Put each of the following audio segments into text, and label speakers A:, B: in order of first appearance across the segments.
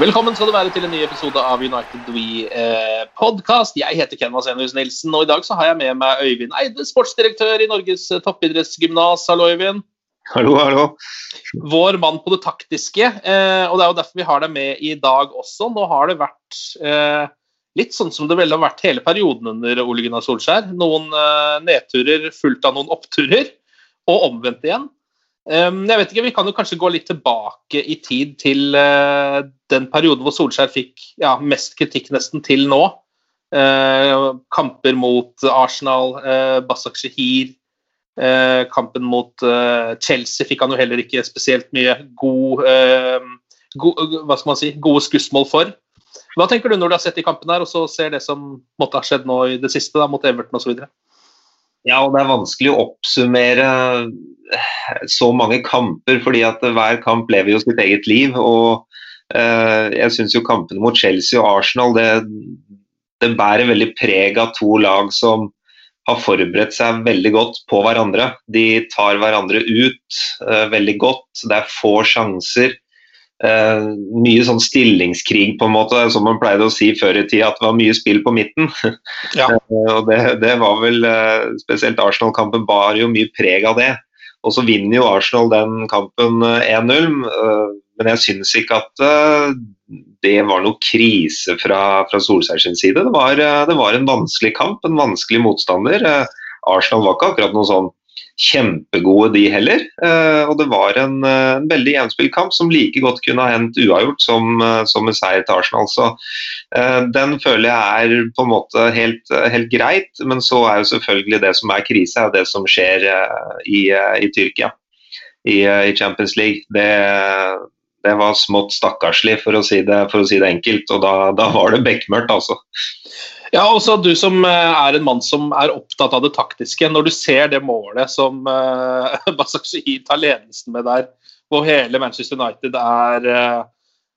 A: Velkommen skal du være til en ny episode av United We eh, podcast. Jeg heter Ken Vasenius Nilsen, og i dag så har jeg med meg Øyvind Eide, sportsdirektør i Norges eh, toppidrettsgymnas. Hallo, Øyvind.
B: Hallo, hallo.
A: Vår mann på det taktiske, eh, og det er jo derfor vi har deg med i dag også. Nå har det vært eh, litt sånn som det vel har vært hele perioden under Ole Gunnar Solskjær. Noen nedturer fulgt av noen oppturer, og omvendt igjen. Um, jeg vet ikke, Vi kan jo kanskje gå litt tilbake i tid til eh, den perioden hvor Solskjær fikk ja, mest kritikk nesten til nå. Eh, kamper mot Arsenal, uh, Basak Shehir, eh, kampen mot eh, Chelsea fikk han jo heller ikke spesielt mye god, eh, god, hva skal man si, gode skussmål for. Hva tenker du når du har sett de kampene her, og så ser det som måtte ha skjedd nå i det siste, da, mot Everton osv.?
B: Ja, og det er vanskelig å oppsummere så mange kamper, fordi at hver kamp lever jo sitt eget liv. og eh, Jeg syns jo kampene mot Chelsea og Arsenal det, det bærer veldig preg av to lag som har forberedt seg veldig godt på hverandre. De tar hverandre ut eh, veldig godt. Det er få sjanser. Eh, mye sånn stillingskrig, på en måte, som man pleide å si før i tida, at det var mye spill på midten.
A: Ja.
B: Eh, og det, det var vel eh, Spesielt Arsenal-kampen bar jo mye preg av det. Og så vinner jo Arsenal den kampen eh, 1-0, eh, men jeg syns ikke at eh, det var noe krise fra, fra Solskjær sin side. Det var, eh, det var en vanskelig kamp, en vanskelig motstander. Eh, Arsenal var ikke akkurat noe sånn kjempegode, de heller. Eh, og det var en, eh, en veldig jevnspilt kamp som like godt kunne ha hendt uavgjort som, eh, som en seier til Arsenal. Så den føler jeg er på en måte helt, helt greit. Men så er jo selvfølgelig det som er krise, er det som skjer i, i Tyrkia. I, I Champions League. Det, det var smått stakkarslig, for å si det, å si det enkelt. Og da, da var det bekmørkt, altså.
A: Ja, også Du som eh, er en mann som er opptatt av det taktiske. Når du ser det målet som uh, Basakshi tar ledelsen med der, hvor hele Manchester United er uh,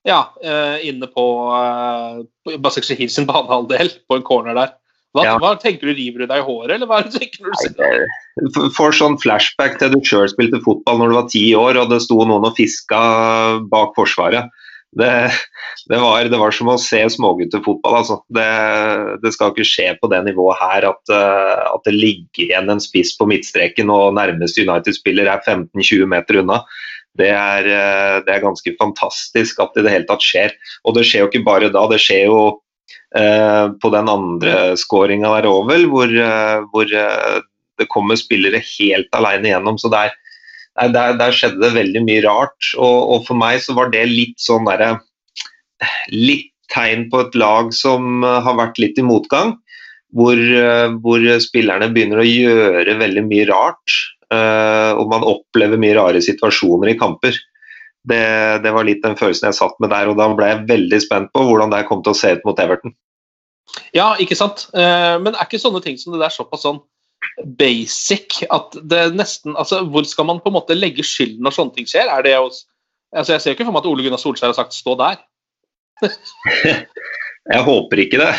A: ja, uh, inne på uh, Basak sin banehalvdel, på en corner der. Hva,
B: Ja.
A: hva tenker du, River du deg i håret, eller hva er tenker du det?
B: Får sånn flashback til du sjøl spilte fotball når du var ti år og det sto noen og fiska bak forsvaret. Det, det, var, det var som å se småguttefotball. Altså. Det, det skal ikke skje på det nivået her at, eh, at det ligger igjen en spiss på midtstreken og nærmeste United-spiller er 15-20 meter unna. Det er, eh, det er ganske fantastisk at det i det hele tatt skjer. Og det skjer jo ikke bare da, det skjer jo eh, på den andre skåringa der òg, vel, hvor, eh, hvor det kommer spillere helt alene gjennom. Så der, nei, der, der skjedde det veldig mye rart. Og, og for meg så var det litt sånn derre Litt tegn på et lag som eh, har vært litt i motgang. Hvor, eh, hvor spillerne begynner å gjøre veldig mye rart. eh, og man opplever mye rare situasjoner i kamper. Det, det var litt den følelsen jeg satt med der, og da ble jeg veldig spent på hvordan det kom til å se ut mot Everton.
A: Ja, ikke sant? Men er ikke sånne ting som det der såpass sånn basic at det nesten altså, Hvor skal man på en måte legge skylden når sånne ting skjer? Er det hos, altså, jeg ser ikke for meg at Ole Gunnar Solskjær har sagt 'stå der'.
B: Jeg håper ikke det.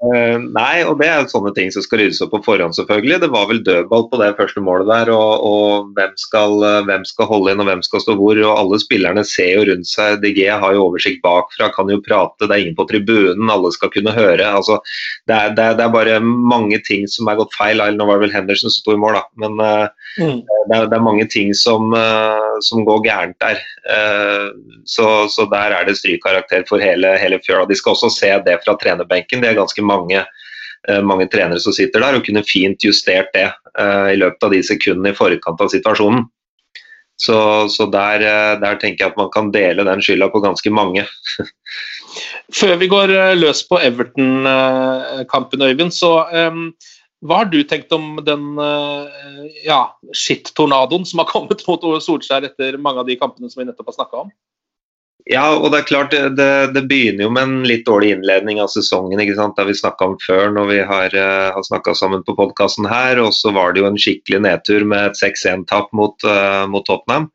B: uh, nei, og det er sånne ting som skal ryddes opp på forhånd, selvfølgelig. Det var vel dødball på det første målet der, og, og hvem, skal, uh, hvem, skal, holde inn og hvem skal stå hvor. og Alle spillerne ser jo rundt seg. DG har jo oversikt bakfra, kan jo prate, det er ingen på tribunen, alle skal kunne høre. altså Det er, det er, det er bare mange ting som er gått feil. Nå var det vel Henderson som sto i mål, da. Men uh, mm. det, er, det, er, mange ting som, som går gærent der. Så, så, der er det strykkarakter for hele, hele fjøla. De skal også se det fra trenerbenken. Det er ganske mange, eh, mange trenere som sitter der og kunne fint justert det uh, i løpet av de sekundene i forkant av situasjonen. Så, så der, eh, der, tenker jeg at man kan dele den skylda på ganske mange.
A: Før vi går løs på Everton-kampen, Øyvind, så um, hva har du tenkt om den ja, skitt-tornadoen som har kommet mot Solskjær etter mange av de kampene som vi nettopp har snakka om?
B: Ja, og det er klart det, det, det, begynner jo med en litt dårlig innledning av sesongen. ikke sant? Det har vi snakka om før når vi har, uh, har snakka sammen på podkasten her. Og så var det jo en skikkelig nedtur med et 6-1-tap mot, uh, mot, Tottenham.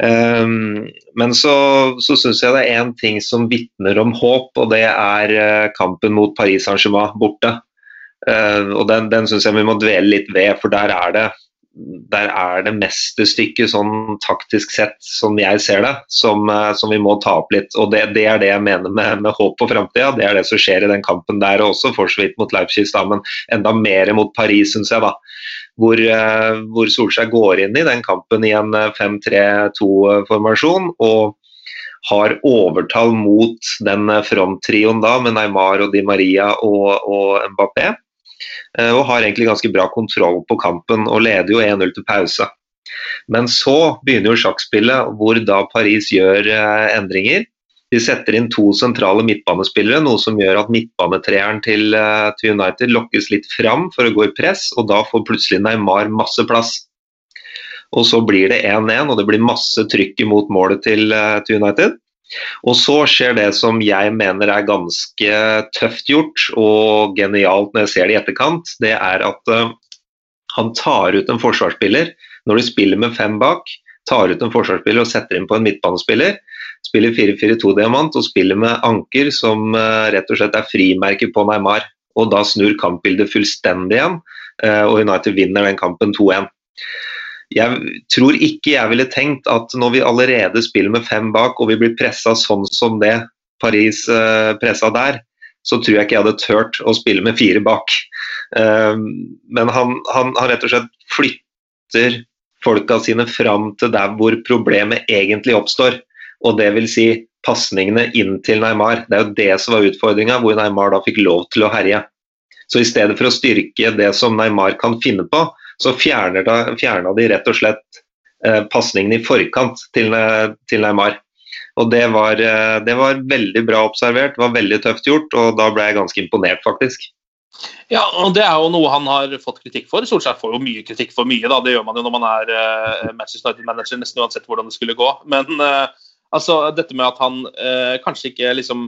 B: Um, men så, så syns jeg det er én ting som vitner om håp, og det er uh, kampen mot Paris Saint-Germain borte. og den, den syns jeg vi må dvele litt ved, for der er det der er det mesterstykket sånn taktisk sett, som jeg ser det, som, eh, som vi må ta opp litt. Og det, det, er det jeg mener med, med håp for framtida. Det er det som skjer i den kampen der også, for så vidt mot Leipzig, da, men enda mer mot Paris, syns jeg. da. Hvor, uh, hvor Solskjær går inn i den kampen i en 5-3-2-formasjon og har overtall mot den fronttrioen da, med Neymar og Di Maria og, og Mbappé. Eh, og har egentlig ganske bra kontroll på kampen og leder jo 1-0 til pause. Men så begynner jo sjakkspillet hvor da Paris gjør eh, endringer. De setter inn to sentrale midtbanespillere, noe som gjør at midtbanetreeren til, eh, til, United lokkes litt fram for å gå i press, og da får plutselig Neymar masse plass. Og så blir det 1-1, og det blir masse trykk imot målet til, til United. Og så skjer det som jeg mener er ganske tøft gjort og genialt når jeg ser det i etterkant. Det er at uh, han tar ut en forsvarsspiller når de spiller med fem bak. Tar ut en forsvarsspiller og setter inn på en midtbanespiller. Spiller 4-4-2-diamant og spiller med Anker, som uh, rett og slett er frimerke på Neymar. Og da snur kampbildet fullstendig igjen, uh, og United vinner den kampen 2-1 jeg tror ikke jeg ville tenkt at når vi allerede spiller med fem bak og vi blir pressa sånn som det Paris eh, pressa der, så tror jeg ikke jeg hadde turt å spille med fire bak. Uh, men han, han, han, rett og slett flytter folka sine fram til der hvor problemet egentlig oppstår. Og det vil si pasningene inn til Neymar. Det er jo det som var utfordringa, hvor Neymar da fikk lov til å herje. Så i stedet for å styrke det som Neymar kan finne på, så fjerna de rett og slett eh, pasningen i forkant til, eh, til Neymar. Og det var, eh, det var, veldig bra observert, det var veldig tøft gjort, og da ble jeg ganske imponert, faktisk.
A: Ja, og Det er jo noe han har fått kritikk for. Solskjær får jo mye kritikk for mye. da, Det gjør man jo når man er uh, Manchester United-manager, nesten uansett hvordan det skulle gå. Men uh, altså, dette med at han uh, kanskje ikke liksom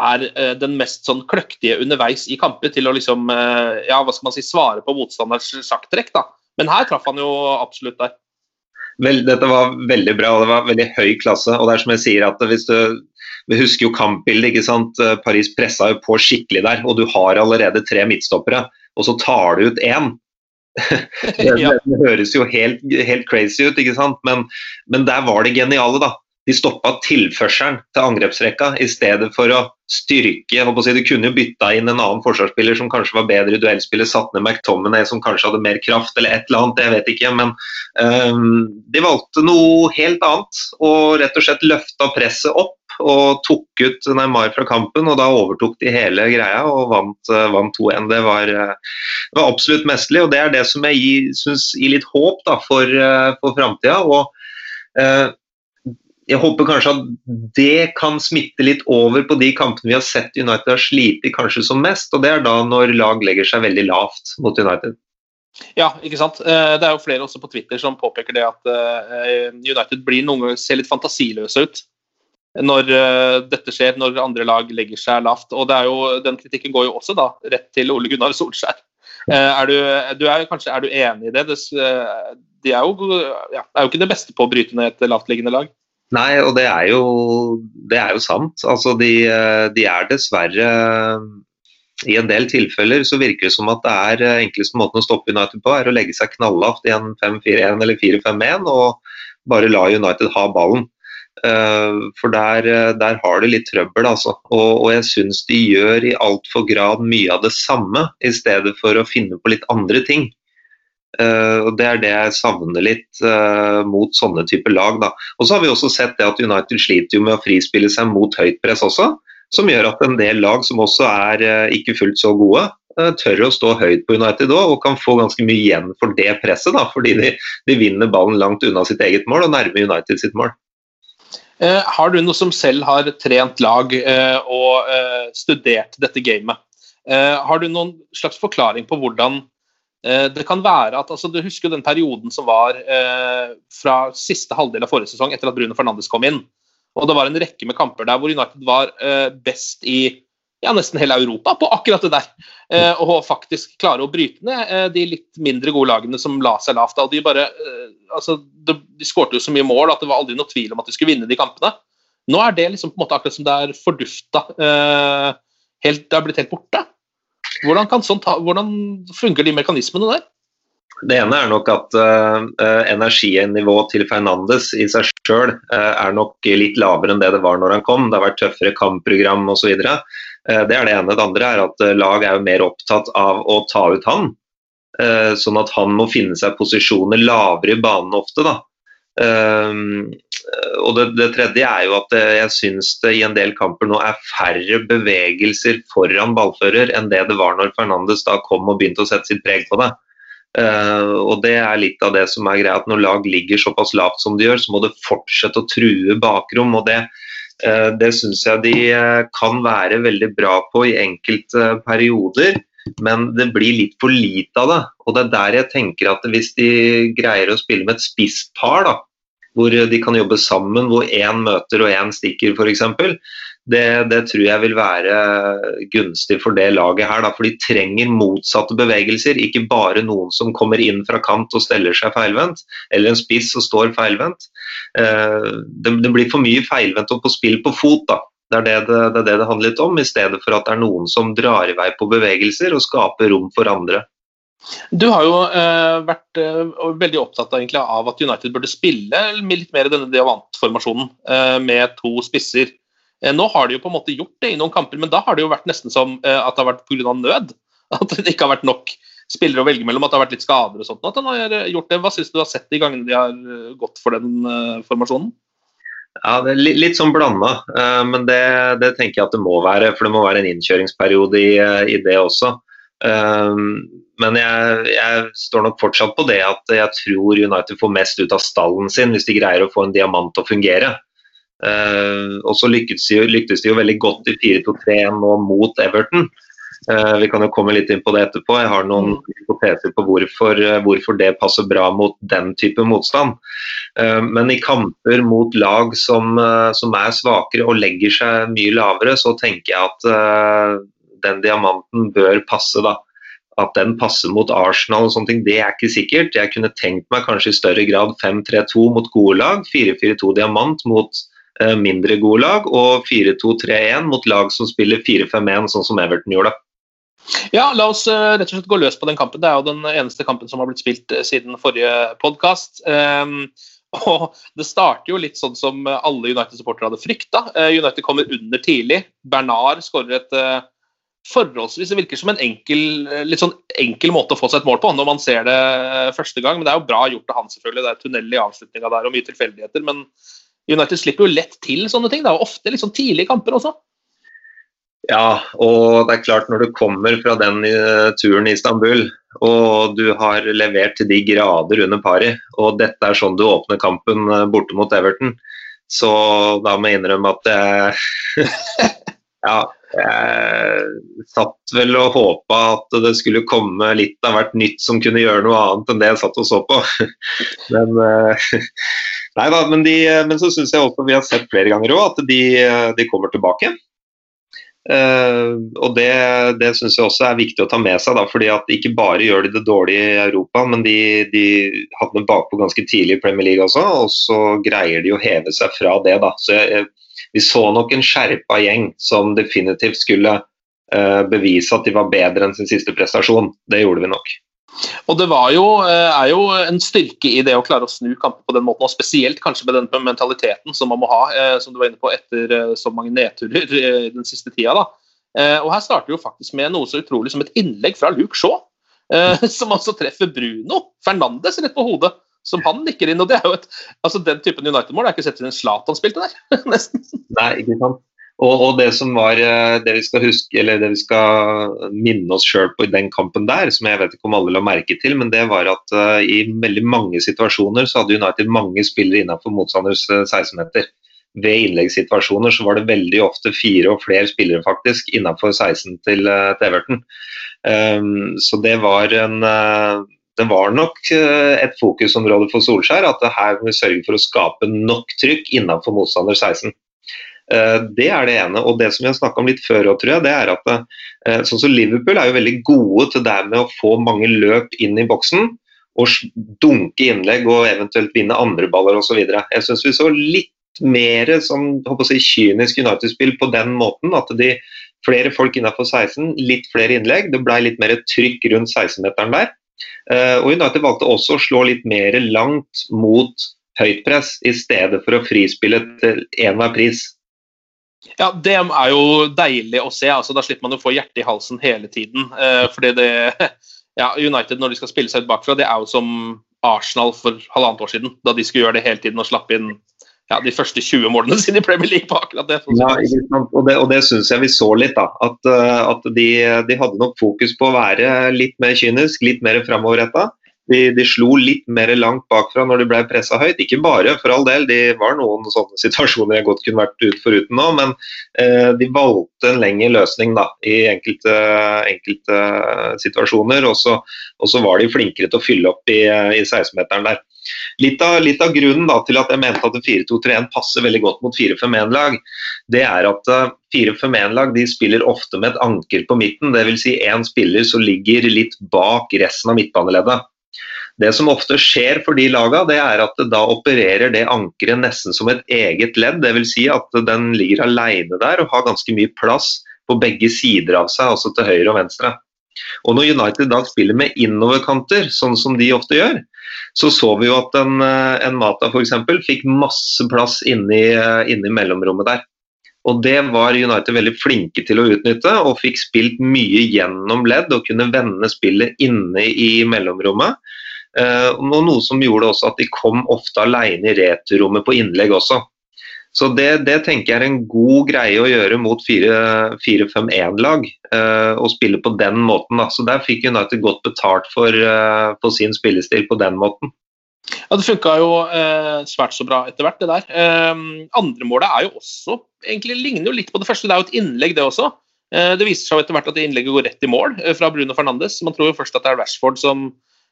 A: er uh, den mest sånn kløktige underveis i kamper til å liksom, uh, ja, hva skal man si, svare på motstanders sjakktrekk. da. Men her traff han jo absolutt der.
B: Vel, dette var veldig bra, og det var veldig høy klasse. og det er som jeg sier at hvis du vi husker jo kampbildet. ikke sant? Eh, Paris pressa jo på skikkelig der, og du har allerede tre midtstoppere, og så tar du ut én. det, det, høres jo helt, helt, crazy ut, ikke sant? Men, men der var det geniale, da de stoppa tilførselen til angrepsrekka i stedet for å styrke å si, De kunne jo bytta inn en annen forsvarsspiller som kanskje var bedre i duellspillet, satt ned McTominay som kanskje hadde mer kraft eller et eller annet, jeg vet ikke. Men um, de valgte noe helt annet og rett og slett løfta presset opp og tok ut Neymar fra kampen. og Da overtok de hele greia og vant, uh, vant 2-1. Det, uh, det var absolutt mesterlig, og det er det som jeg syns gir litt håp da, for, uh, for framtida. Uh, jeg håper kanskje at det kan smitte litt over på de kampene vi har sett United har slitt kanskje som mest, og det er da når lag legger seg veldig lavt mot United.
A: Ja, ikke sant. Eh, det er jo flere også på Twitter som påpeker det at eh, United blir noen ganger ser litt fantasiløse ut når eh, dette skjer, når andre lag legger seg lavt. Og jo, Den kritikken går jo også da rett til Ole Gunnar Solskjær. Er du, du er, kanskje, er du enig i det de er jo, ja, er jo ikke det beste på å bryte ned et lavtliggende lag.
B: Nei, og det er jo, det er jo sant. Altså, de, de, er dessverre I en del tilfeller så virker det som at det er enkleste måten å stoppe United på, er å legge seg knalllavt i en 5-4-1 eller 4-5-1 og bare la United ha ballen. Eh, for der, der har de litt trøbbel, altså. Og, og jeg syns de gjør i altfor grad mye av det samme, i stedet for å finne på litt andre ting. Uh, og Det er det jeg savner litt uh, mot sånne typer lag. da. Og så har vi også sett det at United sliter med å frispille seg mot høyt press også. Som gjør at en del lag som også er uh, ikke fullt så gode, tør å stå høyt på United òg, og kan få ganske mye igjen for det presset. da, Fordi de, de vinner ballen langt unna sitt eget mål og nærmer United sitt mål.
A: har du noe som selv har trent lag og studert dette gamet? har du noen slags forklaring på hvordan Eh, det kan være at, altså, Du husker den perioden som var eh, fra siste halvdel av forrige sesong, etter at Bruno Fernandes kom inn. Og Det var en rekke med kamper der hvor United var eh, best i ja, nesten hele Europa på akkurat det der. Eh, og faktisk klare å bryte ned eh, de litt mindre gode lagene som la seg lavt. De bare, eh, altså, de, de skårte jo så mye mål at det var aldri noe tvil om at de skulle vinne de kampene. Nå er det liksom på en måte akkurat som det er fordufta. helt, det har blitt helt borte. Hvordan, sånt, hvordan fungerer de mekanismene der?
B: Det ene er nok at uh, energinivået til Fernandes i seg sjøl uh, er nok litt lavere enn det det var når han kom. Det har vært tøffere kampprogram osv. Uh, det er det ene. Det andre er at uh, lag er jo mer opptatt av å ta ut han. Uh, sånn at han må finne seg posisjoner lavere i banen ofte. da. Uh, og det, det, tredje er jo at eh, jeg syns det i en del kamper nå er færre bevegelser foran ballfører enn det det var når Fernandes da kom og begynte å sette sitt preg på det. Uh, og det er litt av det som er greia, at når lag ligger såpass lavt som de gjør, så må det fortsette å true bakrom. og det uh, det syns jeg de kan være veldig bra på i enkelte perioder, men det blir litt for lite av det. Og det er der jeg tenker at hvis de greier å spille med et spisspar, da, hvor de kan jobbe sammen, hvor én møter og én stikker f.eks. Det, det tror jeg vil være gunstig for det laget her. Da, for de trenger motsatte bevegelser, ikke bare noen som kommer inn fra kant og steller seg feilvendt, eller en spiss og står feilvendt. Eh, det, det, blir for mye feilvendt og på spill på fot. da. Det er det det, det er det det, handler litt om, i stedet for at det er noen som drar i vei på bevegelser og skaper rom for andre.
A: Du har jo eh, vært eh, veldig opptatt av, egentlig, av, at United burde spille litt mer i denne diamantformasjonen eh, med to spisser. nå har de jo på en måte gjort det i noen kamper, men da har det jo vært nesten som at det har vært pga. nød. At det ikke har vært nok spillere å velge mellom, at det har vært litt skader og sånt. At har gjort det. Hva syns du har sett de gangene de har gått for den formasjonen?
B: Ja, det er litt, litt sånn blanda, men det, det, tenker jeg at det må være. For det må være en innkjøringsperiode i, i det også. Um, men jeg, jeg, står nok fortsatt på det at jeg tror United får mest ut av stallen sin hvis de greier å få en diamant til å fungere. Uh, og så lyktes de, lyktes de, jo veldig godt i 4-2-3 nå mot Everton. Uh, vi kan jo komme litt inn på det etterpå. Jeg har noen hypoteser på hvorfor, uh, hvorfor, det passer bra mot den type motstand. Uh, men i kamper mot lag som, som, er svakere og legger seg mye lavere, så tenker jeg at den diamanten bør passe. da. At den passer mot Arsenal og sånne ting, det er ikke sikkert. Jeg kunne tenkt meg kanskje i større grad 5-3-2 mot gode lag, 4-4-2 diamant mot eh, mindre gode lag, og 4-2-3-1 mot lag som spiller 4-5-1, sånn som Everton gjorde.
A: Ja, La oss uh, rett og slett gå løs på den kampen. Det er jo den eneste kampen som har blitt spilt uh, siden forrige podkast. Um, og Det starter jo litt sånn som alle United-supportere hadde frykta. Uh, United kommer under tidlig. Bernard skårer et forholdsvis Det virker som en enkel, litt sånn enkel måte å få seg et mål på når man ser det første gang. Men det er jo bra gjort av han, selvfølgelig. Det er tunnel i avslutninga der og mye tilfeldigheter. Men United slipper jo lett til sånne ting. Det er jo ofte litt sånn tidlige kamper også.
B: Ja, og det er klart når du kommer fra den uh, turen i Istanbul og du har levert til de grader under pari, og dette er sånn du åpner kampen uh, borte mot Everton, så da må jeg innrømme at jeg Ja, jeg satt vel og håpa at det skulle komme litt av hvert nytt som kunne gjøre noe annet enn det jeg satt og så på. Men, eh, nei da, men, de, men så syns jeg også vi har sett flere ganger òg at de, de, kommer tilbake. Uh, og Det, det syns jeg også er viktig å ta med seg, da, fordi at ikke bare gjør de det dårlig i Europa, men de, de havner bakpå ganske tidlig i Premier League også, og så greier de å heve seg fra det. da. Så jeg, Vi så nok en skjerpa gjeng som definitivt skulle uh, bevise at de var bedre enn sin siste prestasjon. Det gjorde vi nok.
A: Og Det jo, er jo en styrke i det å klare å snu kamper på den måten, og spesielt kanskje med den mentaliteten som man må ha, som du var inne på, etter så mange nedturer den siste tida. da. Og Her starter jo faktisk med noe så utrolig som et innlegg fra Luke Shaw, som altså treffer Bruno Fernandes rett på hodet. Som han nikker inn. og det er jo et, altså Den typen United-mål er ikke sett siden Zlatan spilte der. nesten.
B: Nei, ikke sant. Og, og, det som var eh, det vi skal huske, eller det vi skal minne oss sjøl på i den kampen der, som jeg vet ikke om alle la merke til, men det var at uh, i veldig mange situasjoner så hadde United mange spillere innenfor motstanders 16-meter. Eh, Ved innleggssituasjoner så var det veldig ofte fire og flere spillere faktisk innenfor 16 til, til Everton. Um, så det var en det var nok et fokusområde for Solskjær at her må vi sørge for å skape nok trykk innenfor motstander 16. Eh, det er det ene. Og det som vi har snakka om litt før, tror jeg, det er at eh, sånn som Liverpool er jo veldig gode til det med å få mange løp inn i boksen. Og dunke innlegg og eventuelt vinne andre baller osv. Jeg syns vi så litt mer som si, kynisk United-spill på den måten. At de flere folk innenfor 16, litt flere innlegg. Det ble litt mer trykk rundt 16-meteren der. Eh, og United valgte også å slå litt mer langt mot høyt press, i stedet for å frispille til enhver pris.
A: Ja, Det er jo deilig å se. altså Da slipper man å få hjertet i halsen hele tiden. Eh, fordi det, ja, United når de skal spille seg ut bakfra, det er jo som Arsenal for halvannet år siden. Da de skulle gjøre det hele tiden og slappe inn ja, de første 20 målene sine i Premier League på akkurat det.
B: Ja, og det, og det syns jeg vi så litt. da, At, eh, at de, de, hadde nok fokus på å være litt mer kynisk, litt mer framoverretta. De, de, slo litt mer langt bakfra når de ble pressa høyt. Ikke bare, for all del. Det var noen sånne situasjoner jeg godt kunne vært ut foruten nå, men eh, de valgte en lengre løsning da, i enkelte, enkelte situasjoner. Og så, var de flinkere til å fylle opp i, i 16-meteren der. Litt av, litt av, grunnen da, til at jeg mente at 4-2-3-1 passer veldig godt mot 4-5-1-lag, det er at 4-5-1-lag spiller ofte med et anker på midten. Dvs. Si én spiller som ligger litt bak resten av midtbaneleddet. Det som ofte skjer for de lagene, det er at da opererer det ankeret nesten som et eget ledd. Dvs. Si at den ligger alene der og har ganske mye plass på begge sider av seg, altså til høyre og venstre. Og Når United da spiller med innoverkanter, sånn som de ofte gjør, så så vi jo at en, en Mata f.eks. fikk masse plass inni, inni mellomrommet der. Og Det var United veldig flinke til å utnytte, og fikk spilt mye gjennom ledd og kunne vende spillet inne i mellomrommet. Uh, noe som gjorde også at de kom ofte alene i returrommet på innlegg også. Så det, det, tenker jeg er en god greie å gjøre mot 4-5-1-lag. Uh, eh, å spille på den måten. Da. Så Der fikk United godt betalt for, uh, for sin spillestil på den måten.
A: Ja, Det funka jo eh, svært så bra etter hvert, det der. Eh, andre målet er jo også egentlig ligner jo litt på det første. Det er jo et innlegg, det også. Eh, det viser seg jo etter hvert at det innlegget går rett i mål eh, fra Bruno Fernandes. Man tror jo først at det er Rashford som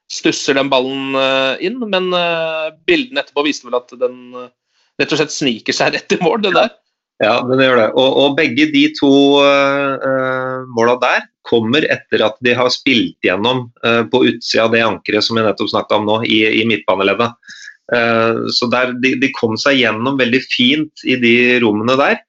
A: stusser den ballen eh, inn, men eh, bildene etterpå viste vel at den eh, rett og slett sniker seg rett i mål, det der.
B: Ja, den gjør det. Og, og begge de to uh, måla der kommer etter at de har spilt gjennom uh, på utsida av det ankeret som jeg nettopp snakket om nå, i, i midtbaneleddet. Uh, så der, de, de, kom seg gjennom veldig fint i de rommene der.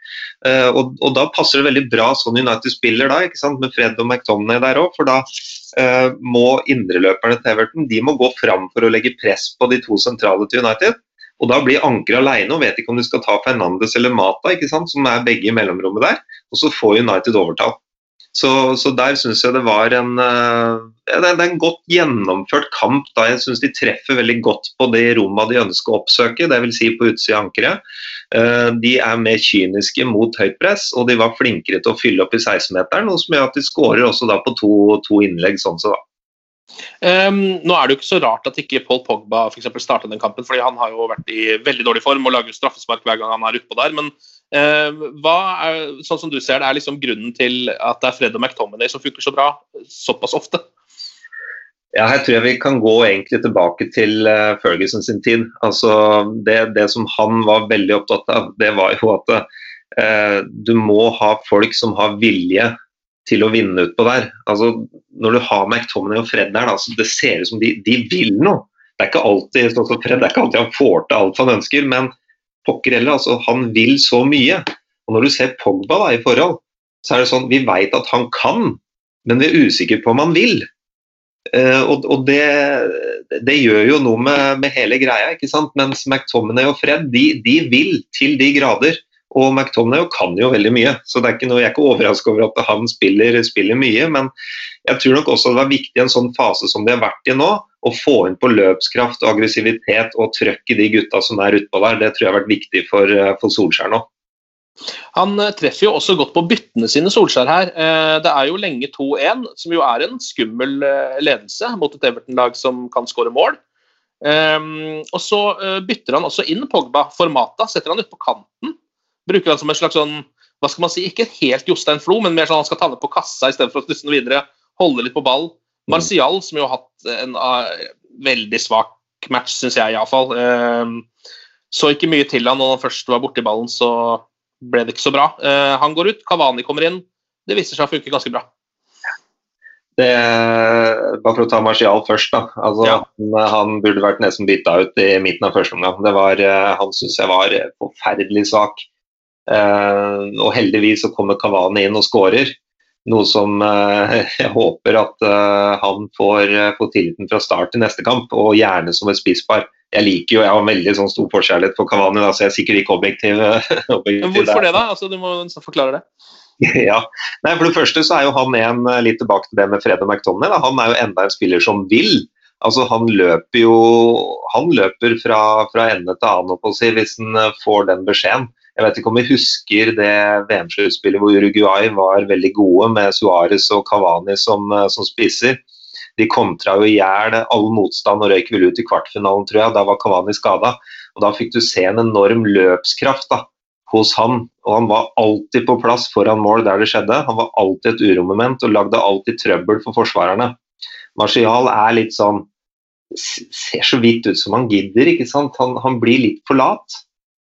B: Uh, og, og, da passer det veldig bra sånn United spiller da, ikke sant? med Fred og McTomney der òg. For da uh, må indreløperne til Everton de må gå fram for å legge press på de to sentrale til United. Og Da blir Anker alene og vet ikke om de skal ta Fernandes eller Mata, ikke sant? som er begge i mellomrommet der. Og så får United overtall. Så, så der syns jeg det var en uh, det, er en godt gjennomført kamp. da Jeg syns de treffer veldig godt på de rommet de ønsker å oppsøke, dvs. Si på utsida av ankeret. Uh, de er mer kyniske mot høyt press, og de var flinkere til å fylle opp i 16-meteren. Noe som gjør at de skårer også da på to, to innlegg. sånn så da.
A: Um, nå er det jo ikke så rart at ikke Paul Pogba for eksempel, startet den kampen, fordi han har jo vært i veldig dårlig form og lager straffespark hver gang han er utpå der. Men uh, hva er, sånn som du ser det, er liksom grunnen til at det er Fred og McTominay som funker så bra såpass ofte?
B: Ja, Her tror jeg vi kan gå egentlig tilbake til uh, Ferguson sin tid. Altså, det, det, som han var veldig opptatt av, det var jo at uh, du må ha folk som har vilje til å vinne utpå der. Altså, når du har McTominay og Fred der, da, så det ser ut som de, de vil noe. Det er ikke alltid sånn som Fred, det er ikke alltid han får til alt han ønsker, men pokker heller, altså, han vil så mye. Og når du ser Pogba da, i forhold, så er det sånn vi vet at han kan, men vi er usikre på om han vil. Uh, og, og det, det, gjør jo noe med, med, hele greia, ikke sant. Mens McTominay og Fred de, de vil til de grader. Og McTominay kan jo veldig mye, så det er ikke noe, jeg er ikke overrasket over at han spiller, spiller, mye. Men jeg tror nok også det var viktig i en sånn fase som de har vært i nå, å få inn på løpskraft og aggressivitet og trøkk i de gutta som er utpå der. Det tror jeg har vært viktig for, eh, for Solskjær nå.
A: Han eh, treffer jo også godt på byttene sine, Solskjær her. Eh, det er jo lenge 2-1, som jo er en skummel ledelse mot et Everton-lag som kan skåre mål. Og så bytter han også inn Pogba for Mata, setter han ut på kanten. Bruker han som en slags sånn, hva skal man si, ikke helt Jostein Flo, men mer sånn han skal ta ned på kassa istedenfor å stusse den videre, holde litt på ball. Martial, som jo har hatt en uh, veldig svak match, syns jeg iallfall. Uh, så ikke mye til han når han først var borti ballen, så ble det ikke så bra. Uh, han går ut, Kavani kommer inn. Det viser seg å funke ganske bra.
B: Det, bare for å ta Martial først. da, altså, ja. han, han, burde vært nesten bytta ut i midten av første omgang. Det var, Han syns jeg var forferdelig svak. Uh, og heldigvis så kommer Kavani inn og skårer. Noe som jeg håper at han får, får tilliten fra start til neste kamp, og gjerne som et spisspar jeg liker jo, jeg har veldig sånn stor forskjellighet for Kavani, da, så jeg er sikkert ikke objektiv.
A: objektiv Hvorfor det, da? Altså, du må forklare det.
B: ja, Nei, For det første så er jo han en eh, litt tilbake til det med Fred og McTonney. Han er jo enda en spiller som vil. Altså Han løper jo han løper fra, fra ende til annen si, hvis han eh, får den beskjeden. Jeg vet ikke om vi husker det VM-sluttspillet hvor Uruguay var veldig gode med Suárez og Cavani som, eh, som spiser. De kontra jo i hjel all motstand og røyk vel ut i kvartfinalen, tror jeg. Da var Kavani skada. Og da fikk du se en enorm løpskraft da, hos han. Og han var alltid på plass foran mål der det skjedde. Han var alltid et uromoment og lagde alltid trøbbel for forsvarerne. Marcial er litt sånn Ser så vidt ut som han gidder, ikke sant. Han, han blir litt for lat.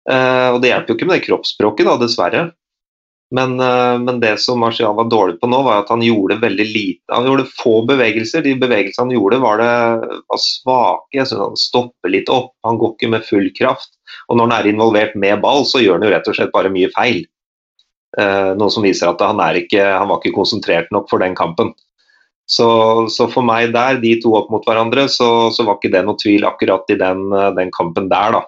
B: Uh, og det hjelper jo ikke med det kroppsspråket, da, dessverre. Men, eh, men, det som Marcial var dårlig på nå, var at han gjorde veldig lite. Han gjorde få bevegelser. De bevegelsene han gjorde, var, det, var svake. Jeg synes Han stopper litt opp. Han går ikke med full kraft. Og når han er involvert med ball, så gjør han jo rett og slett bare mye feil. Eh, noe som viser at han, ikke, han, var ikke konsentrert nok for den kampen. Så, så, for meg der, de to opp mot hverandre, så, så var ikke det noe tvil akkurat i den, den kampen der, da.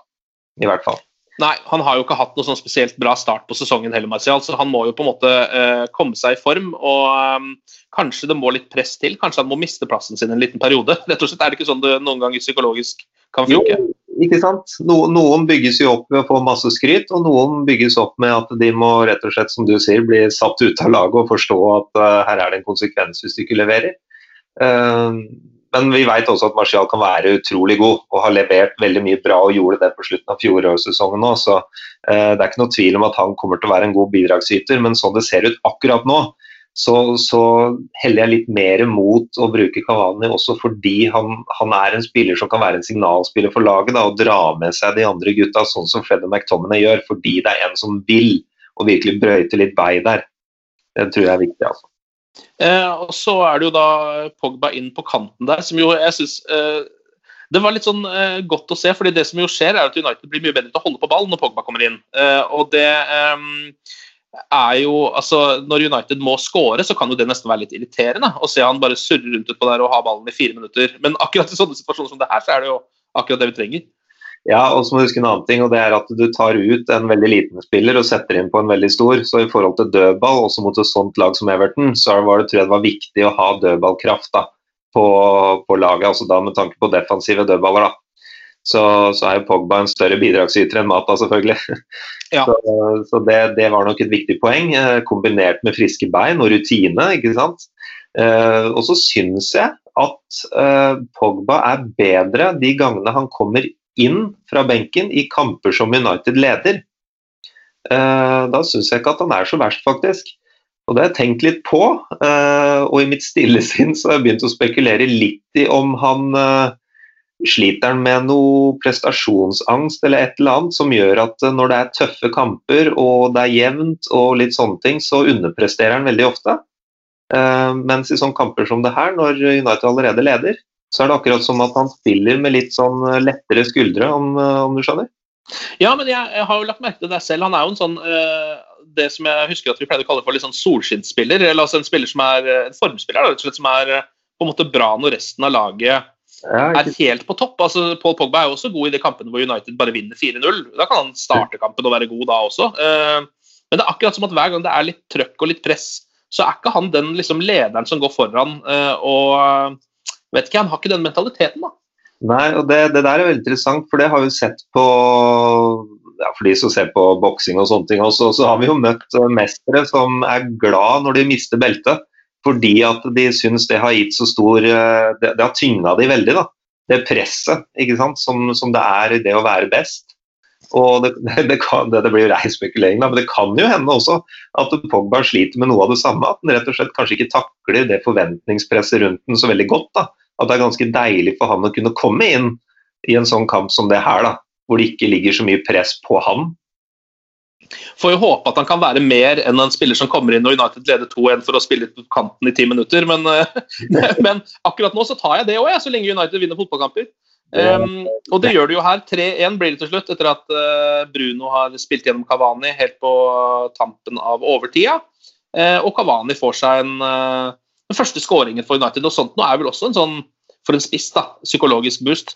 B: I hvert fall.
A: Nei, han har jo ikke hatt noe sånn spesielt bra start på sesongen heller, Martial, så han må jo på en måte uh, komme seg i form. og um, Kanskje det må litt press til, kanskje han må miste plassen sin en liten periode. Rett og slett Er det ikke sånn det noen ganger psykologisk kan funke?
B: Jo, ikke sant. No, noen bygges jo opp ved å få masse skryt, og noen bygges opp med at de må rett og slett, som du sier, bli satt ut av laget og forstå at uh, her er det en konsekvens hvis de ikke leverer. Uh, men vi vet også at Martial kan være utrolig god og har levert veldig mye bra og gjorde det på slutten av fjorårssesongen nå. Så eh, det er ikke noe tvil om at han kommer til å være en god bidragsyter, men sånn det ser ut akkurat nå, så, så heller jeg litt mer mot å bruke Kavani også fordi han, han, er en spiller som kan være en signalspiller for laget da, og dra med seg de andre gutta, sånn som Fred McTominay gjør, fordi det er en som vil og virkelig brøyte litt vei der. Det tror jeg er viktig. altså.
A: Eh, og så er det jo da Pogba inn på kanten der, som jo jeg syns eh, Det var litt sånn eh, godt å se, fordi det som jo skjer, er at United blir mye bedre til å holde på ball når Pogba kommer inn. Eh, og det eh, er jo altså Når United må score, så kan jo det nesten være litt irriterende å se han bare surre rundt utpå der og ha ballen i fire minutter. Men akkurat i sånne situasjoner som det her, så er det jo akkurat det vi trenger.
B: Ja, og så må du huske en annen ting, og det er at du tar ut en veldig liten spiller og setter inn på en veldig stor. Så i forhold til dødball, også mot et sånt lag som Everton, så var det, tror jeg det var viktig å ha dødballkraft da, på, på, laget. altså da Med tanke på defensive dødballer. da. Så, så er jo Pogba en større bidragsyter enn Mata, selvfølgelig. Ja. Så, så det, det, var nok et viktig poeng, eh, kombinert med friske bein og rutine. ikke sant? Eh, og så syns jeg at eh, Pogba er bedre de gangene han kommer inn fra benken i kamper som United leder. Eh, da syns jeg ikke at han er så verst, faktisk. Og det har jeg tenkt litt på, eh, og i mitt stille sinn så har jeg begynt å spekulere litt i om han, eh, sliter med noe prestasjonsangst eller et eller annet som gjør at når det er tøffe kamper og det er jevnt og litt sånne ting, så underpresterer han veldig ofte. Mens i sånne kamper som det her, når United allerede leder, så er det akkurat som at han spiller med litt sånn lettere skuldre, om, om du skjønner?
A: Ja, men jeg, jeg, har jo lagt merke til det selv. Han er jo en sånn uh, Det som jeg husker at vi pleide å kalle for litt sånn solskinnsspiller. Eller altså en spiller som er en formspiller, slett, som er på en måte bra når resten av laget er helt på topp. Altså, Paul Pogba er jo også god i de kampene hvor United bare vinner 4-0. Da kan han starte kampen og være god da også. Men det er akkurat som at hver gang det er litt trøkk og litt press, så er ikke han den liksom, lederen som går foran. Og vet ikke, Han har ikke den mentaliteten, da.
B: Nei, og det, det, der er veldig interessant, for det har vi sett på ja, For de som ser på boksing og sånne ting også, så har vi jo møtt mestere som er glad når de mister beltet fordi at de syns det har gitt så stor eh, Det, det har tynga de veldig, da. Det presset ikke sant? Som, som det er i det å være best. Og det, det, kan, det, blir jo rein spekulering, men det kan jo hende også at Pogba sliter med noe av det samme. At han rett og slett kanskje ikke takler det forventningspresset rundt den så veldig godt. da. At det er ganske deilig for han å kunne komme inn i en sånn kamp som det her, da, hvor det ikke ligger så mye press på han.
A: Får jo håpe at han kan være mer enn en spiller som kommer inn og United leder 2-1 for å spille på kanten i ti minutter, men, men, akkurat nå så tar jeg det òg, så lenge United vinner fotballkamper. Um, og det gjør det jo her. 3-1 blir det til slutt, etter at uh, Bruno har spilt gjennom Kavani helt på tampen av overtida. Uh, og Kavani får seg en, uh, den første skåringen for United. Og sånt nå er vel også en sånn, for en spiss, da, psykologisk boost.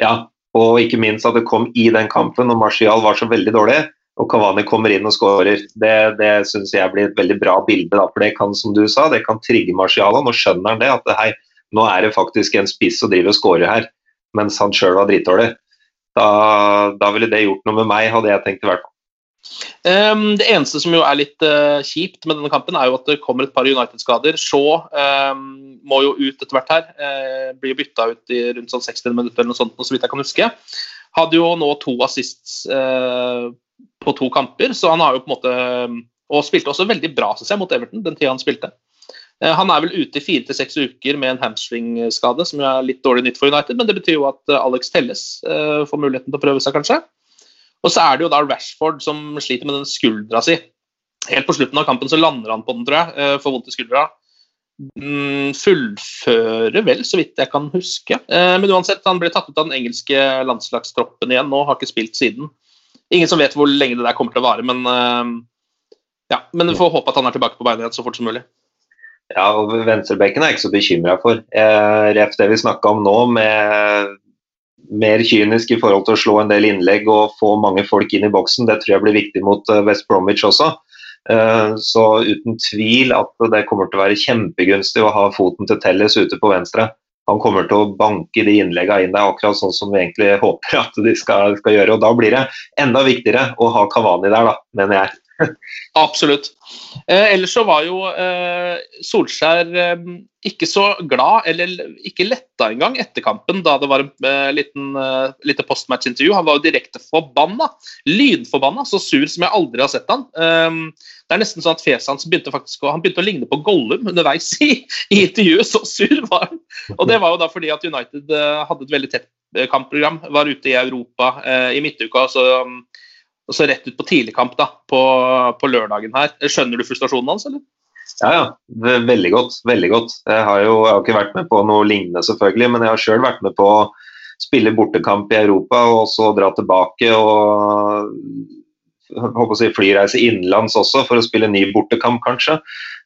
B: Ja, og ikke minst at det kom i den kampen, og Martial var så veldig dårlig og Kavani kommer inn og skårer. Det, det syns jeg blir et veldig bra bilde. Da, for det kan som du sa, det kan trigge Marciala. Nå skjønner han det, at hei, nå er det faktisk en spiss som driver og skårer her, mens han sjøl var dritdårlig. Da, da, ville det gjort noe med meg, hadde jeg tenkt i hvert fall.
A: Um, det eneste som jo er litt uh, kjipt med denne kampen, er jo at det kommer et par United-skader. Shaw um, må jo ut etter hvert her. Uh, blir bytta ut i rundt sånn 60 minutter eller noe sånt, så vidt jeg kan huske. Hadde jo nå to assists uh, på to kamper, så han har jo på en måte Og spilte også veldig bra, syns jeg, mot Everton den tida han spilte. Eh, han er vel ute i fire til seks uker med en hamstringskade, som er litt dårlig nytt for United, men det betyr jo at eh, Alex Telles uh, får muligheten til å prøve seg, kanskje. Og så er det jo da Rashford som sliter med den skuldra si. Helt på slutten av kampen så lander han på den, tror jeg, får vondt i skuldra. Mm, fullfører vel, så vidt jeg kan huske. Men uansett, han ble tatt ut av den engelske landslagstroppen igjen nå, har ikke spilt siden. Ingen som vet hvor lenge det der kommer til å vare, men, ja, men vi får håpe at han er tilbake på beina igjen så fort som mulig.
B: Ja, og Venstrebekken er jeg ikke så bekymra for. Eh, ref det vi snakka om nå, med mer kynisk i forhold til å slå en del innlegg og få mange folk inn i boksen, det tror jeg blir viktig mot eh, West Bromwich også. Eh, så uten tvil at det kommer til å være kjempegunstig å ha foten til Telles ute på venstre han kommer til å banke de innleggene inn der, akkurat sånn som vi egentlig håper at de skal, skal, gjøre. og Da blir det enda viktigere å ha Kavani der, da, mener jeg.
A: Absolutt. Eh, ellers så var jo eh, Solskjær eh, ikke så glad, eller ikke letta engang, etter kampen, da det var en eh, liten, eh, lite postmatch-intervju. Han var jo direkte forbanna. Lynforbanna. Så sur som jeg aldri har sett han. Eh, det er nesten sånn at fjeset hans begynte faktisk å, han begynte å ligne på Gollum underveis i, i intervjuet. Så sur var han. Og det var jo da fordi at United hadde et veldig tett kampprogram. Var ute i Europa i midtuka. så og så rett ut på tidligkamp da, på, på, lørdagen her. Skjønner du frustrasjonen hans, eller?
B: Ja, ja. Veldig godt. veldig godt. Jeg har jo jeg har ikke vært med på noe lignende, selvfølgelig, men jeg har sjøl vært med på å spille bortekamp i Europa og så dra tilbake og håper å si, flyreise innenlands også for å spille ny bortekamp, kanskje.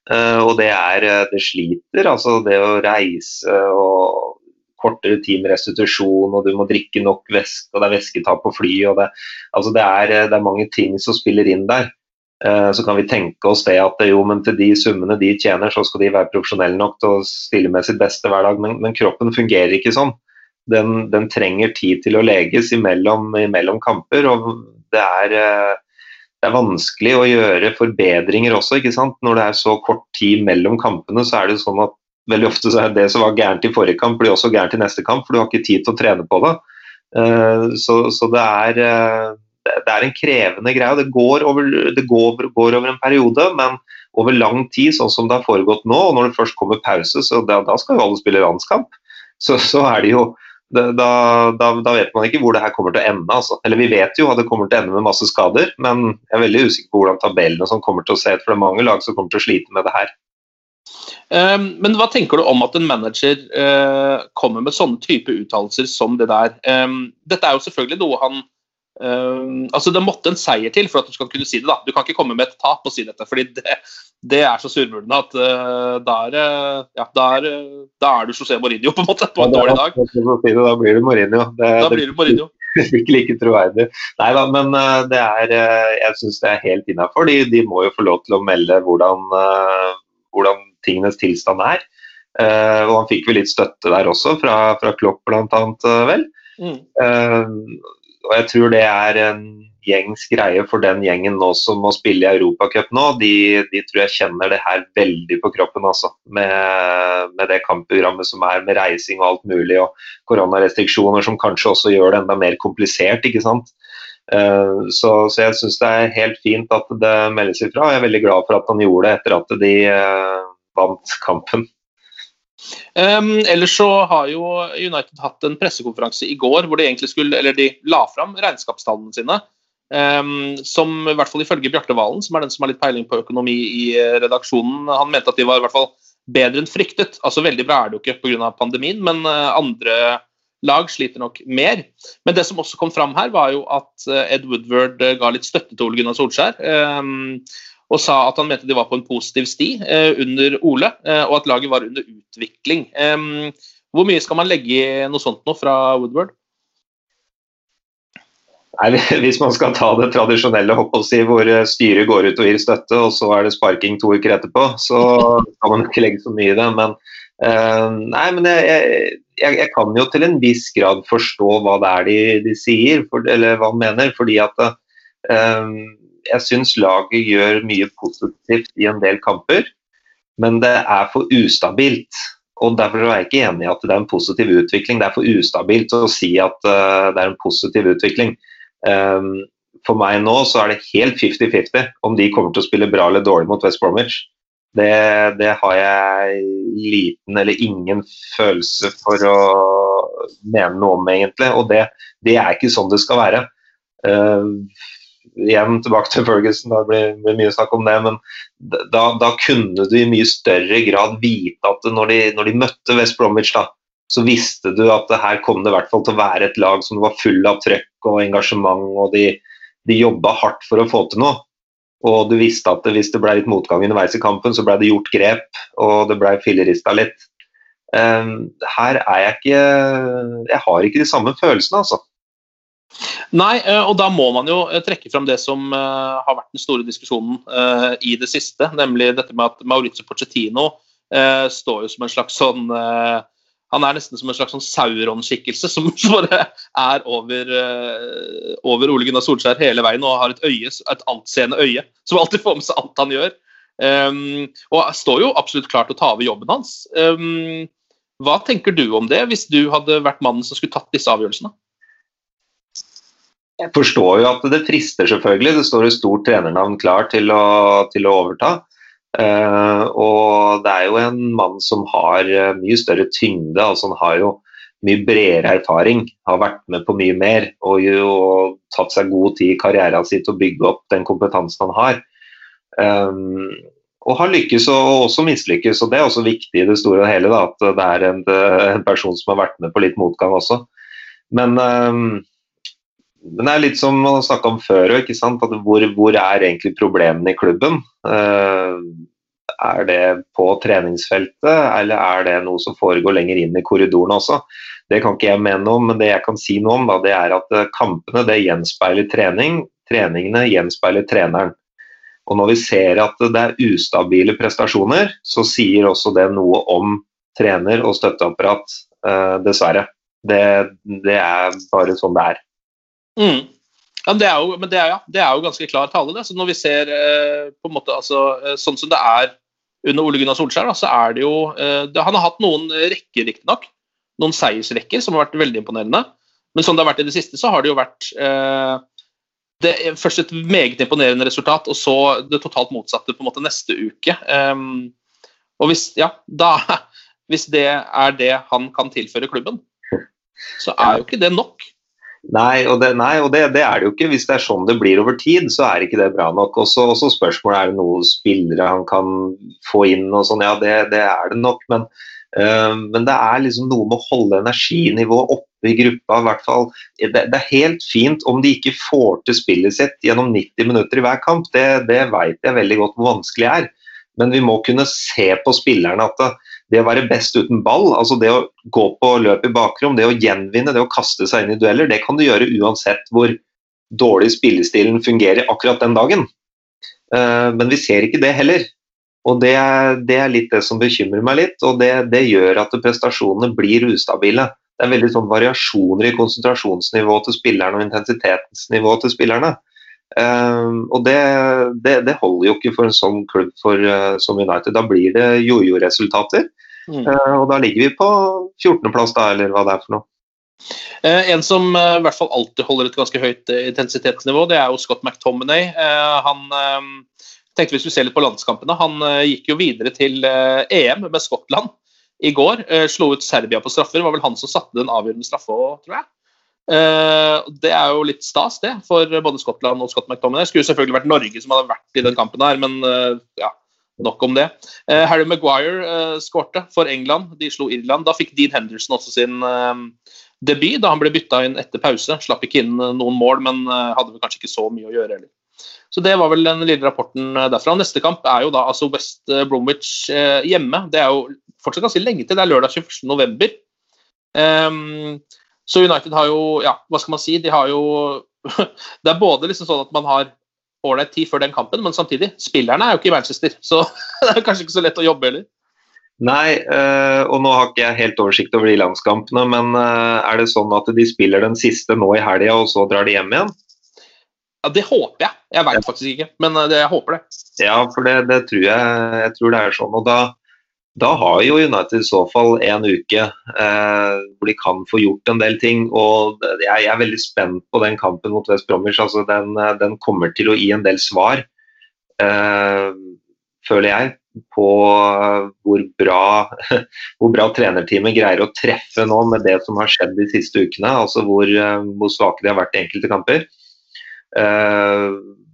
B: Uh, og det er Det sliter, altså. Det å reise og kortere tid med restitusjon, og du må drikke nok væske, og det er væsketap på fly. og det, altså det, er, det, er, mange ting som spiller inn der. Uh, så kan vi tenke oss det at jo, men til de summene de tjener, så skal de være profesjonelle nok til å stille med sitt beste hver dag. Men, men kroppen fungerer ikke sånn. Den, den, trenger tid til å leges imellom, imellom kamper. og det er, uh, det er vanskelig å gjøre forbedringer også. ikke sant? Når det er så kort tid mellom kampene, så er det sånn at veldig ofte så er det som var gærent i forrige kamp, blir også gærent i neste kamp, for du har ikke tid til å trene på det. Eh, så, så det, er, eh, det, er, en krevende greie. Det, går over, det går, går over, en periode, men over lang tid, sånn som det har foregått nå, og når det først kommer pause, så da, da skal jo alle spille landskamp, så, så, er det jo da, da, da, vet man ikke hvor det her kommer til å ende. Altså. Eller vi vet jo at det kommer til å ende med masse skader, men jeg er veldig usikker på hvordan tabellene som kommer til å se ut. For det er mange lag som kommer til å slite med det her.
A: Um, men hva tenker du om at en manager uh, kommer med sånne type uttalelser som det der? Um, dette er jo selvfølgelig noe han Uh, altså Det måtte en seier til for at du skal kunne si det. da. Du kan ikke komme med et tap og si dette, fordi det, det er så surmulende at uh, da, er, ja, da, er, da er du José Mourinho på en måte på en ja, dårlig dag.
B: Da blir du Mourinho. Det,
A: da blir du Mourinho.
B: Det blir ikke like troverdig. Nei da, men uh, det er, jeg syns det er helt innafor. De, de, må jo få lov til å melde hvordan, hvordan tingenes tilstand er. og han fikk vel litt støtte der også, fra, fra Klopp bl.a. vel. Mm og jeg tror det er en gjengs greie for den gjengen nå som må spille i Europacup nå. De, de, tror jeg kjenner det her veldig på kroppen, altså. Med, med, det kampprogrammet som er, med reising og alt mulig. Og koronarestriksjoner som kanskje også gjør det enda mer komplisert, ikke sant. Uh, så, så, jeg syns det er helt fint at det meldes ifra. Jeg er veldig glad for at han gjorde det etter at de uh, vant kampen.
A: Um, ellers så har jo United hatt en pressekonferanse i går hvor de egentlig skulle, eller de la fram regnskapstallene sine. Um, som i hvert fall ifølge Bjarte Valen, som er den som har litt peiling på økonomi i uh, redaksjonen, han mente at de var i hvert fall bedre enn fryktet. Altså Veldig bra er det jo ikke pga. pandemien, men uh, andre lag sliter nok mer. Men det som også kom fram her, var jo at uh, Ed Woodward ga litt støtte til Ole Gunnar Solskjær. Um, og sa at han mente de var på en positiv sti eh, under Ole, eh, og at laget var under utvikling. Eh, hvor mye skal man legge i noe sånt nå fra Woodward?
B: Nei, Hvis man skal ta det tradisjonelle si, hvor styret går ut og gir støtte, og så er det sparking to uker etterpå, så kan man ikke legge så mye i det. Men, uh, nei, men jeg, jeg, jeg, kan jo til en viss grad forstå hva det er de, de sier, for, eller hva de mener. fordi at uh, jeg syns laget gjør mye positivt i en del kamper, men det er for ustabilt. Og Derfor er jeg ikke enig i at det er en positiv utvikling. Det er for ustabilt å si at uh, det er en positiv utvikling. Um, for meg nå så er det helt 50-50 om de kommer til å spille bra eller dårlig mot West Bromwich. Det, det, har jeg liten eller ingen følelse for å mene noe om, egentlig. Og det, det er ikke sånn det skal være. Uh, igjen tilbake til Ferguson, da blir det mye snakk om det. Men da, da, kunne du i mye større grad vite at når de, når de møtte West Bromwich, da, så visste du at det her kom det i hvert fall til å være et lag som var full av trøkk og engasjement, og de, de jobba hardt for å få til noe. Og du visste at hvis det ble litt motgang underveis i kampen, så ble det gjort grep, og det ble fillerista litt. Um, her er jeg ikke Jeg har ikke de samme følelsene, altså.
A: Nei, eh, og da må man jo eh, trekke fram det som uh, har vært den store diskusjonen i det siste, nemlig dette med at Maurizio Pochettino står jo som en slags sånn Han er nesten som en slags sånn Sauron-skikkelse som bare er over, over Ole Gunnar Solskjær hele veien og har et øye, et altseende øye som alltid får med seg alt han gjør. Um, og står jo absolutt klar til å ta over jobben hans. Um, hva tenker du om det, hvis du hadde vært mannen som skulle tatt disse avgjørelsene?
B: Jeg forstår jo at det frister, selvfølgelig. Det står et stort trenernavn klar til å, til å overta. Uh, og det er jo en mann som har uh, mye større tyngde. altså Han har jo mye bredere erfaring, har vært med på mye mer og jo tatt seg god tid i karrieren sin til å bygge opp den kompetansen han har. Um, og har lykkes og også mislykkes, og det er også viktig i det store og hele da, at det er en, en, person som har vært med på litt motgang også. Men um, men det er litt som man snakka om før òg. Hvor, hvor er egentlig problemene i klubben? Uh, er det på treningsfeltet, eller er det noe som foregår lenger inn i korridorene også? Det kan ikke jeg mene noe om, men det jeg kan si noe om, da, det er at eh, kampene det gjenspeiler trening. Treningene gjenspeiler treneren. Og når vi ser at det er ustabile prestasjoner, så sier også det noe om trener og støtteapparat, uh, dessverre. Det, det er bare sånn det er.
A: Mm. Ja, det er jo, men det er, ja, det er jo ganske klar tale. Det. Så når vi ser eh, på en måte, altså, eh, sånn som det er under Ole Gunnar Solskjær, da, så er det jo eh, det, Han har hatt noen rekker, riktignok. Noen seiersrekker som har vært veldig imponerende. Men som det har vært i det siste, så har det jo vært eh, det først et meget imponerende resultat, og så det totalt motsatte på en måte neste uke. Um, og hvis, ja, da, hvis det er det han kan tilføre klubben, så er jo ikke det nok.
B: Nei, og, det, nei, og det, det, er det jo ikke. Hvis det er sånn det blir over tid, så er ikke det bra nok. Og så spørsmålet er det noen spillere han kan få inn og sånn. Ja, det, det er det nok, men, øh, men det er liksom noe med å holde energinivået oppe i gruppa. I hvert fall. Det, er helt fint om de ikke får til spillet sitt gjennom 90 minutter i hver kamp. Det, det vet jeg veldig godt hvor vanskelig er. Men vi må kunne se på spillerne at det, det å være best uten ball, altså det å gå på løp i bakrom, det å gjenvinne, det å kaste seg inn i dueller, det kan du gjøre uansett hvor dårlig spillestilen fungerer akkurat den dagen. Uh, men vi ser ikke det heller. Og det det er, litt det som bekymrer meg litt, og det, det, gjør at prestasjonene blir ustabile. Det er veldig sånn variasjoner i konsentrasjonsnivået til spillerne og intensitetsnivået til spillerne. Uh, og det, det, det, holder jo ikke for en sånn klubb for, uh, som United. Da blir det jojo-resultater. Mm. Uh, og da ligger vi på 14.-plass, da, eller hva det er for noe.
A: Uh, en som i hvert fall alltid holder et ganske høyt intensitetsnivå, det er jo Scott McTominay. han tenkte vi skulle se litt på landskampene. Han gikk jo videre til EM med Skottland i går. slo ut Serbia på straffer. Det var vel han som satte den avgjørende straffa tror jeg. Uh, det er jo litt stas, det, for både Skottland og Scott McTominay. Det skulle selvfølgelig vært Norge som hadde vært i den kampen her, men uh, ja, nok om det. Uh, Harry Maguire skårte for England. De slo Irland. Da fikk Dean Henderson også sin debut, da han ble bytta inn etter pause. Slapp ikke inn noen mål, men hadde vel kanskje ikke så mye å gjøre heller. Så Det var vel den lille rapporten derfra. Neste kamp er jo da altså West Bromwich hjemme. Det er jo fortsatt ganske lenge til. Det er lørdag 21.11. Um, så United har jo Ja, hva skal man si? De har jo Det er både liksom sånn at man har ålreit tid før den kampen, men samtidig, spillerne er jo ikke i Manchester, så det er kanskje ikke så lett å jobbe heller.
B: Nei, øh, og nå har ikke jeg helt oversikt over de landskampene, men øh, er det sånn at de spiller den siste nå i helga, og så drar de hjem igjen?
A: Ja, Det håper jeg. Jeg veit faktisk ikke, men det, jeg håper det.
B: Ja, for det, det, tror jeg, jeg tror det er sånn. og da da har jo United i så fall en uke eh, hvor de kan få gjort en del ting. og Jeg, er veldig spent på den kampen mot West Bromwich. Altså, den, den, kommer til å gi en del svar, eh, føler jeg, på hvor bra, hvor bra trenerteamet greier å treffe nå med det som har skjedd de siste ukene. altså Hvor, eh, hvor svake de har vært i enkelte kamper. Eh,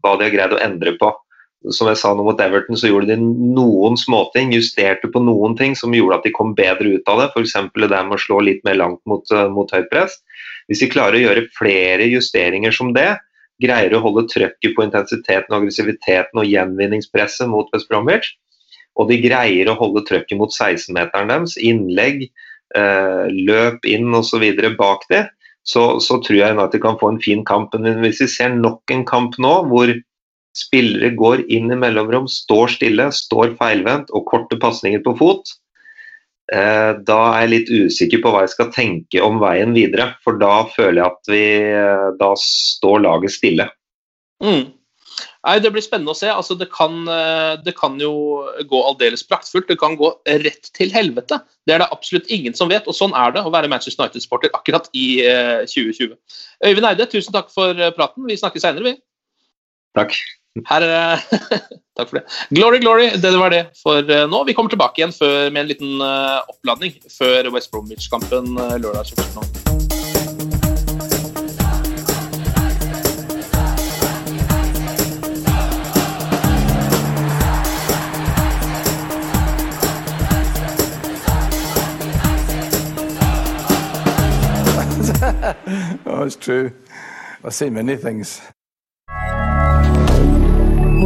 B: hva de har greid å endre på som jeg sa nå mot Everton, så gjorde de noen småting, justerte på noen ting som gjorde at de kom bedre ut av det. F.eks. det der med å slå litt mer langt mot, uh, mot høyt press. Hvis de klarer å gjøre flere justeringer som det, greier å holde trøkket på intensiteten, aggressiviteten og gjenvinningspresset mot West Bromwich, og de greier å holde trøkket mot 16-meteren deres, innlegg, uh, løp inn osv. bak det, så, så, tror jeg at de kan få en fin kamp. Men hvis vi ser nok en kamp nå hvor Spillere går inn i mellomrom, står stille, står feilvendt og korte pasninger på fot. Eh, da er jeg litt usikker på hva jeg skal tenke om veien videre. For da føler jeg at vi eh, Da står laget stille.
A: Mm. Nei, Det blir spennende å se. Altså, det, kan, eh, det kan jo gå aldeles praktfullt. Det kan gå rett til helvete. Det er det absolutt ingen som vet, og sånn er det å være Manchester United-sporter akkurat i 2020. Øyvind Eide, tusen takk for praten. Vi snakkes seinere, vi.
B: Takk.
A: Her Takk for det. Glory, glory. Det var det for eh, nå. Vi kommer tilbake igjen før, med en liten uh, oppladning før West Bromwich-kampen uh, lørdag 21.
C: oh, it's true. I've seen many things.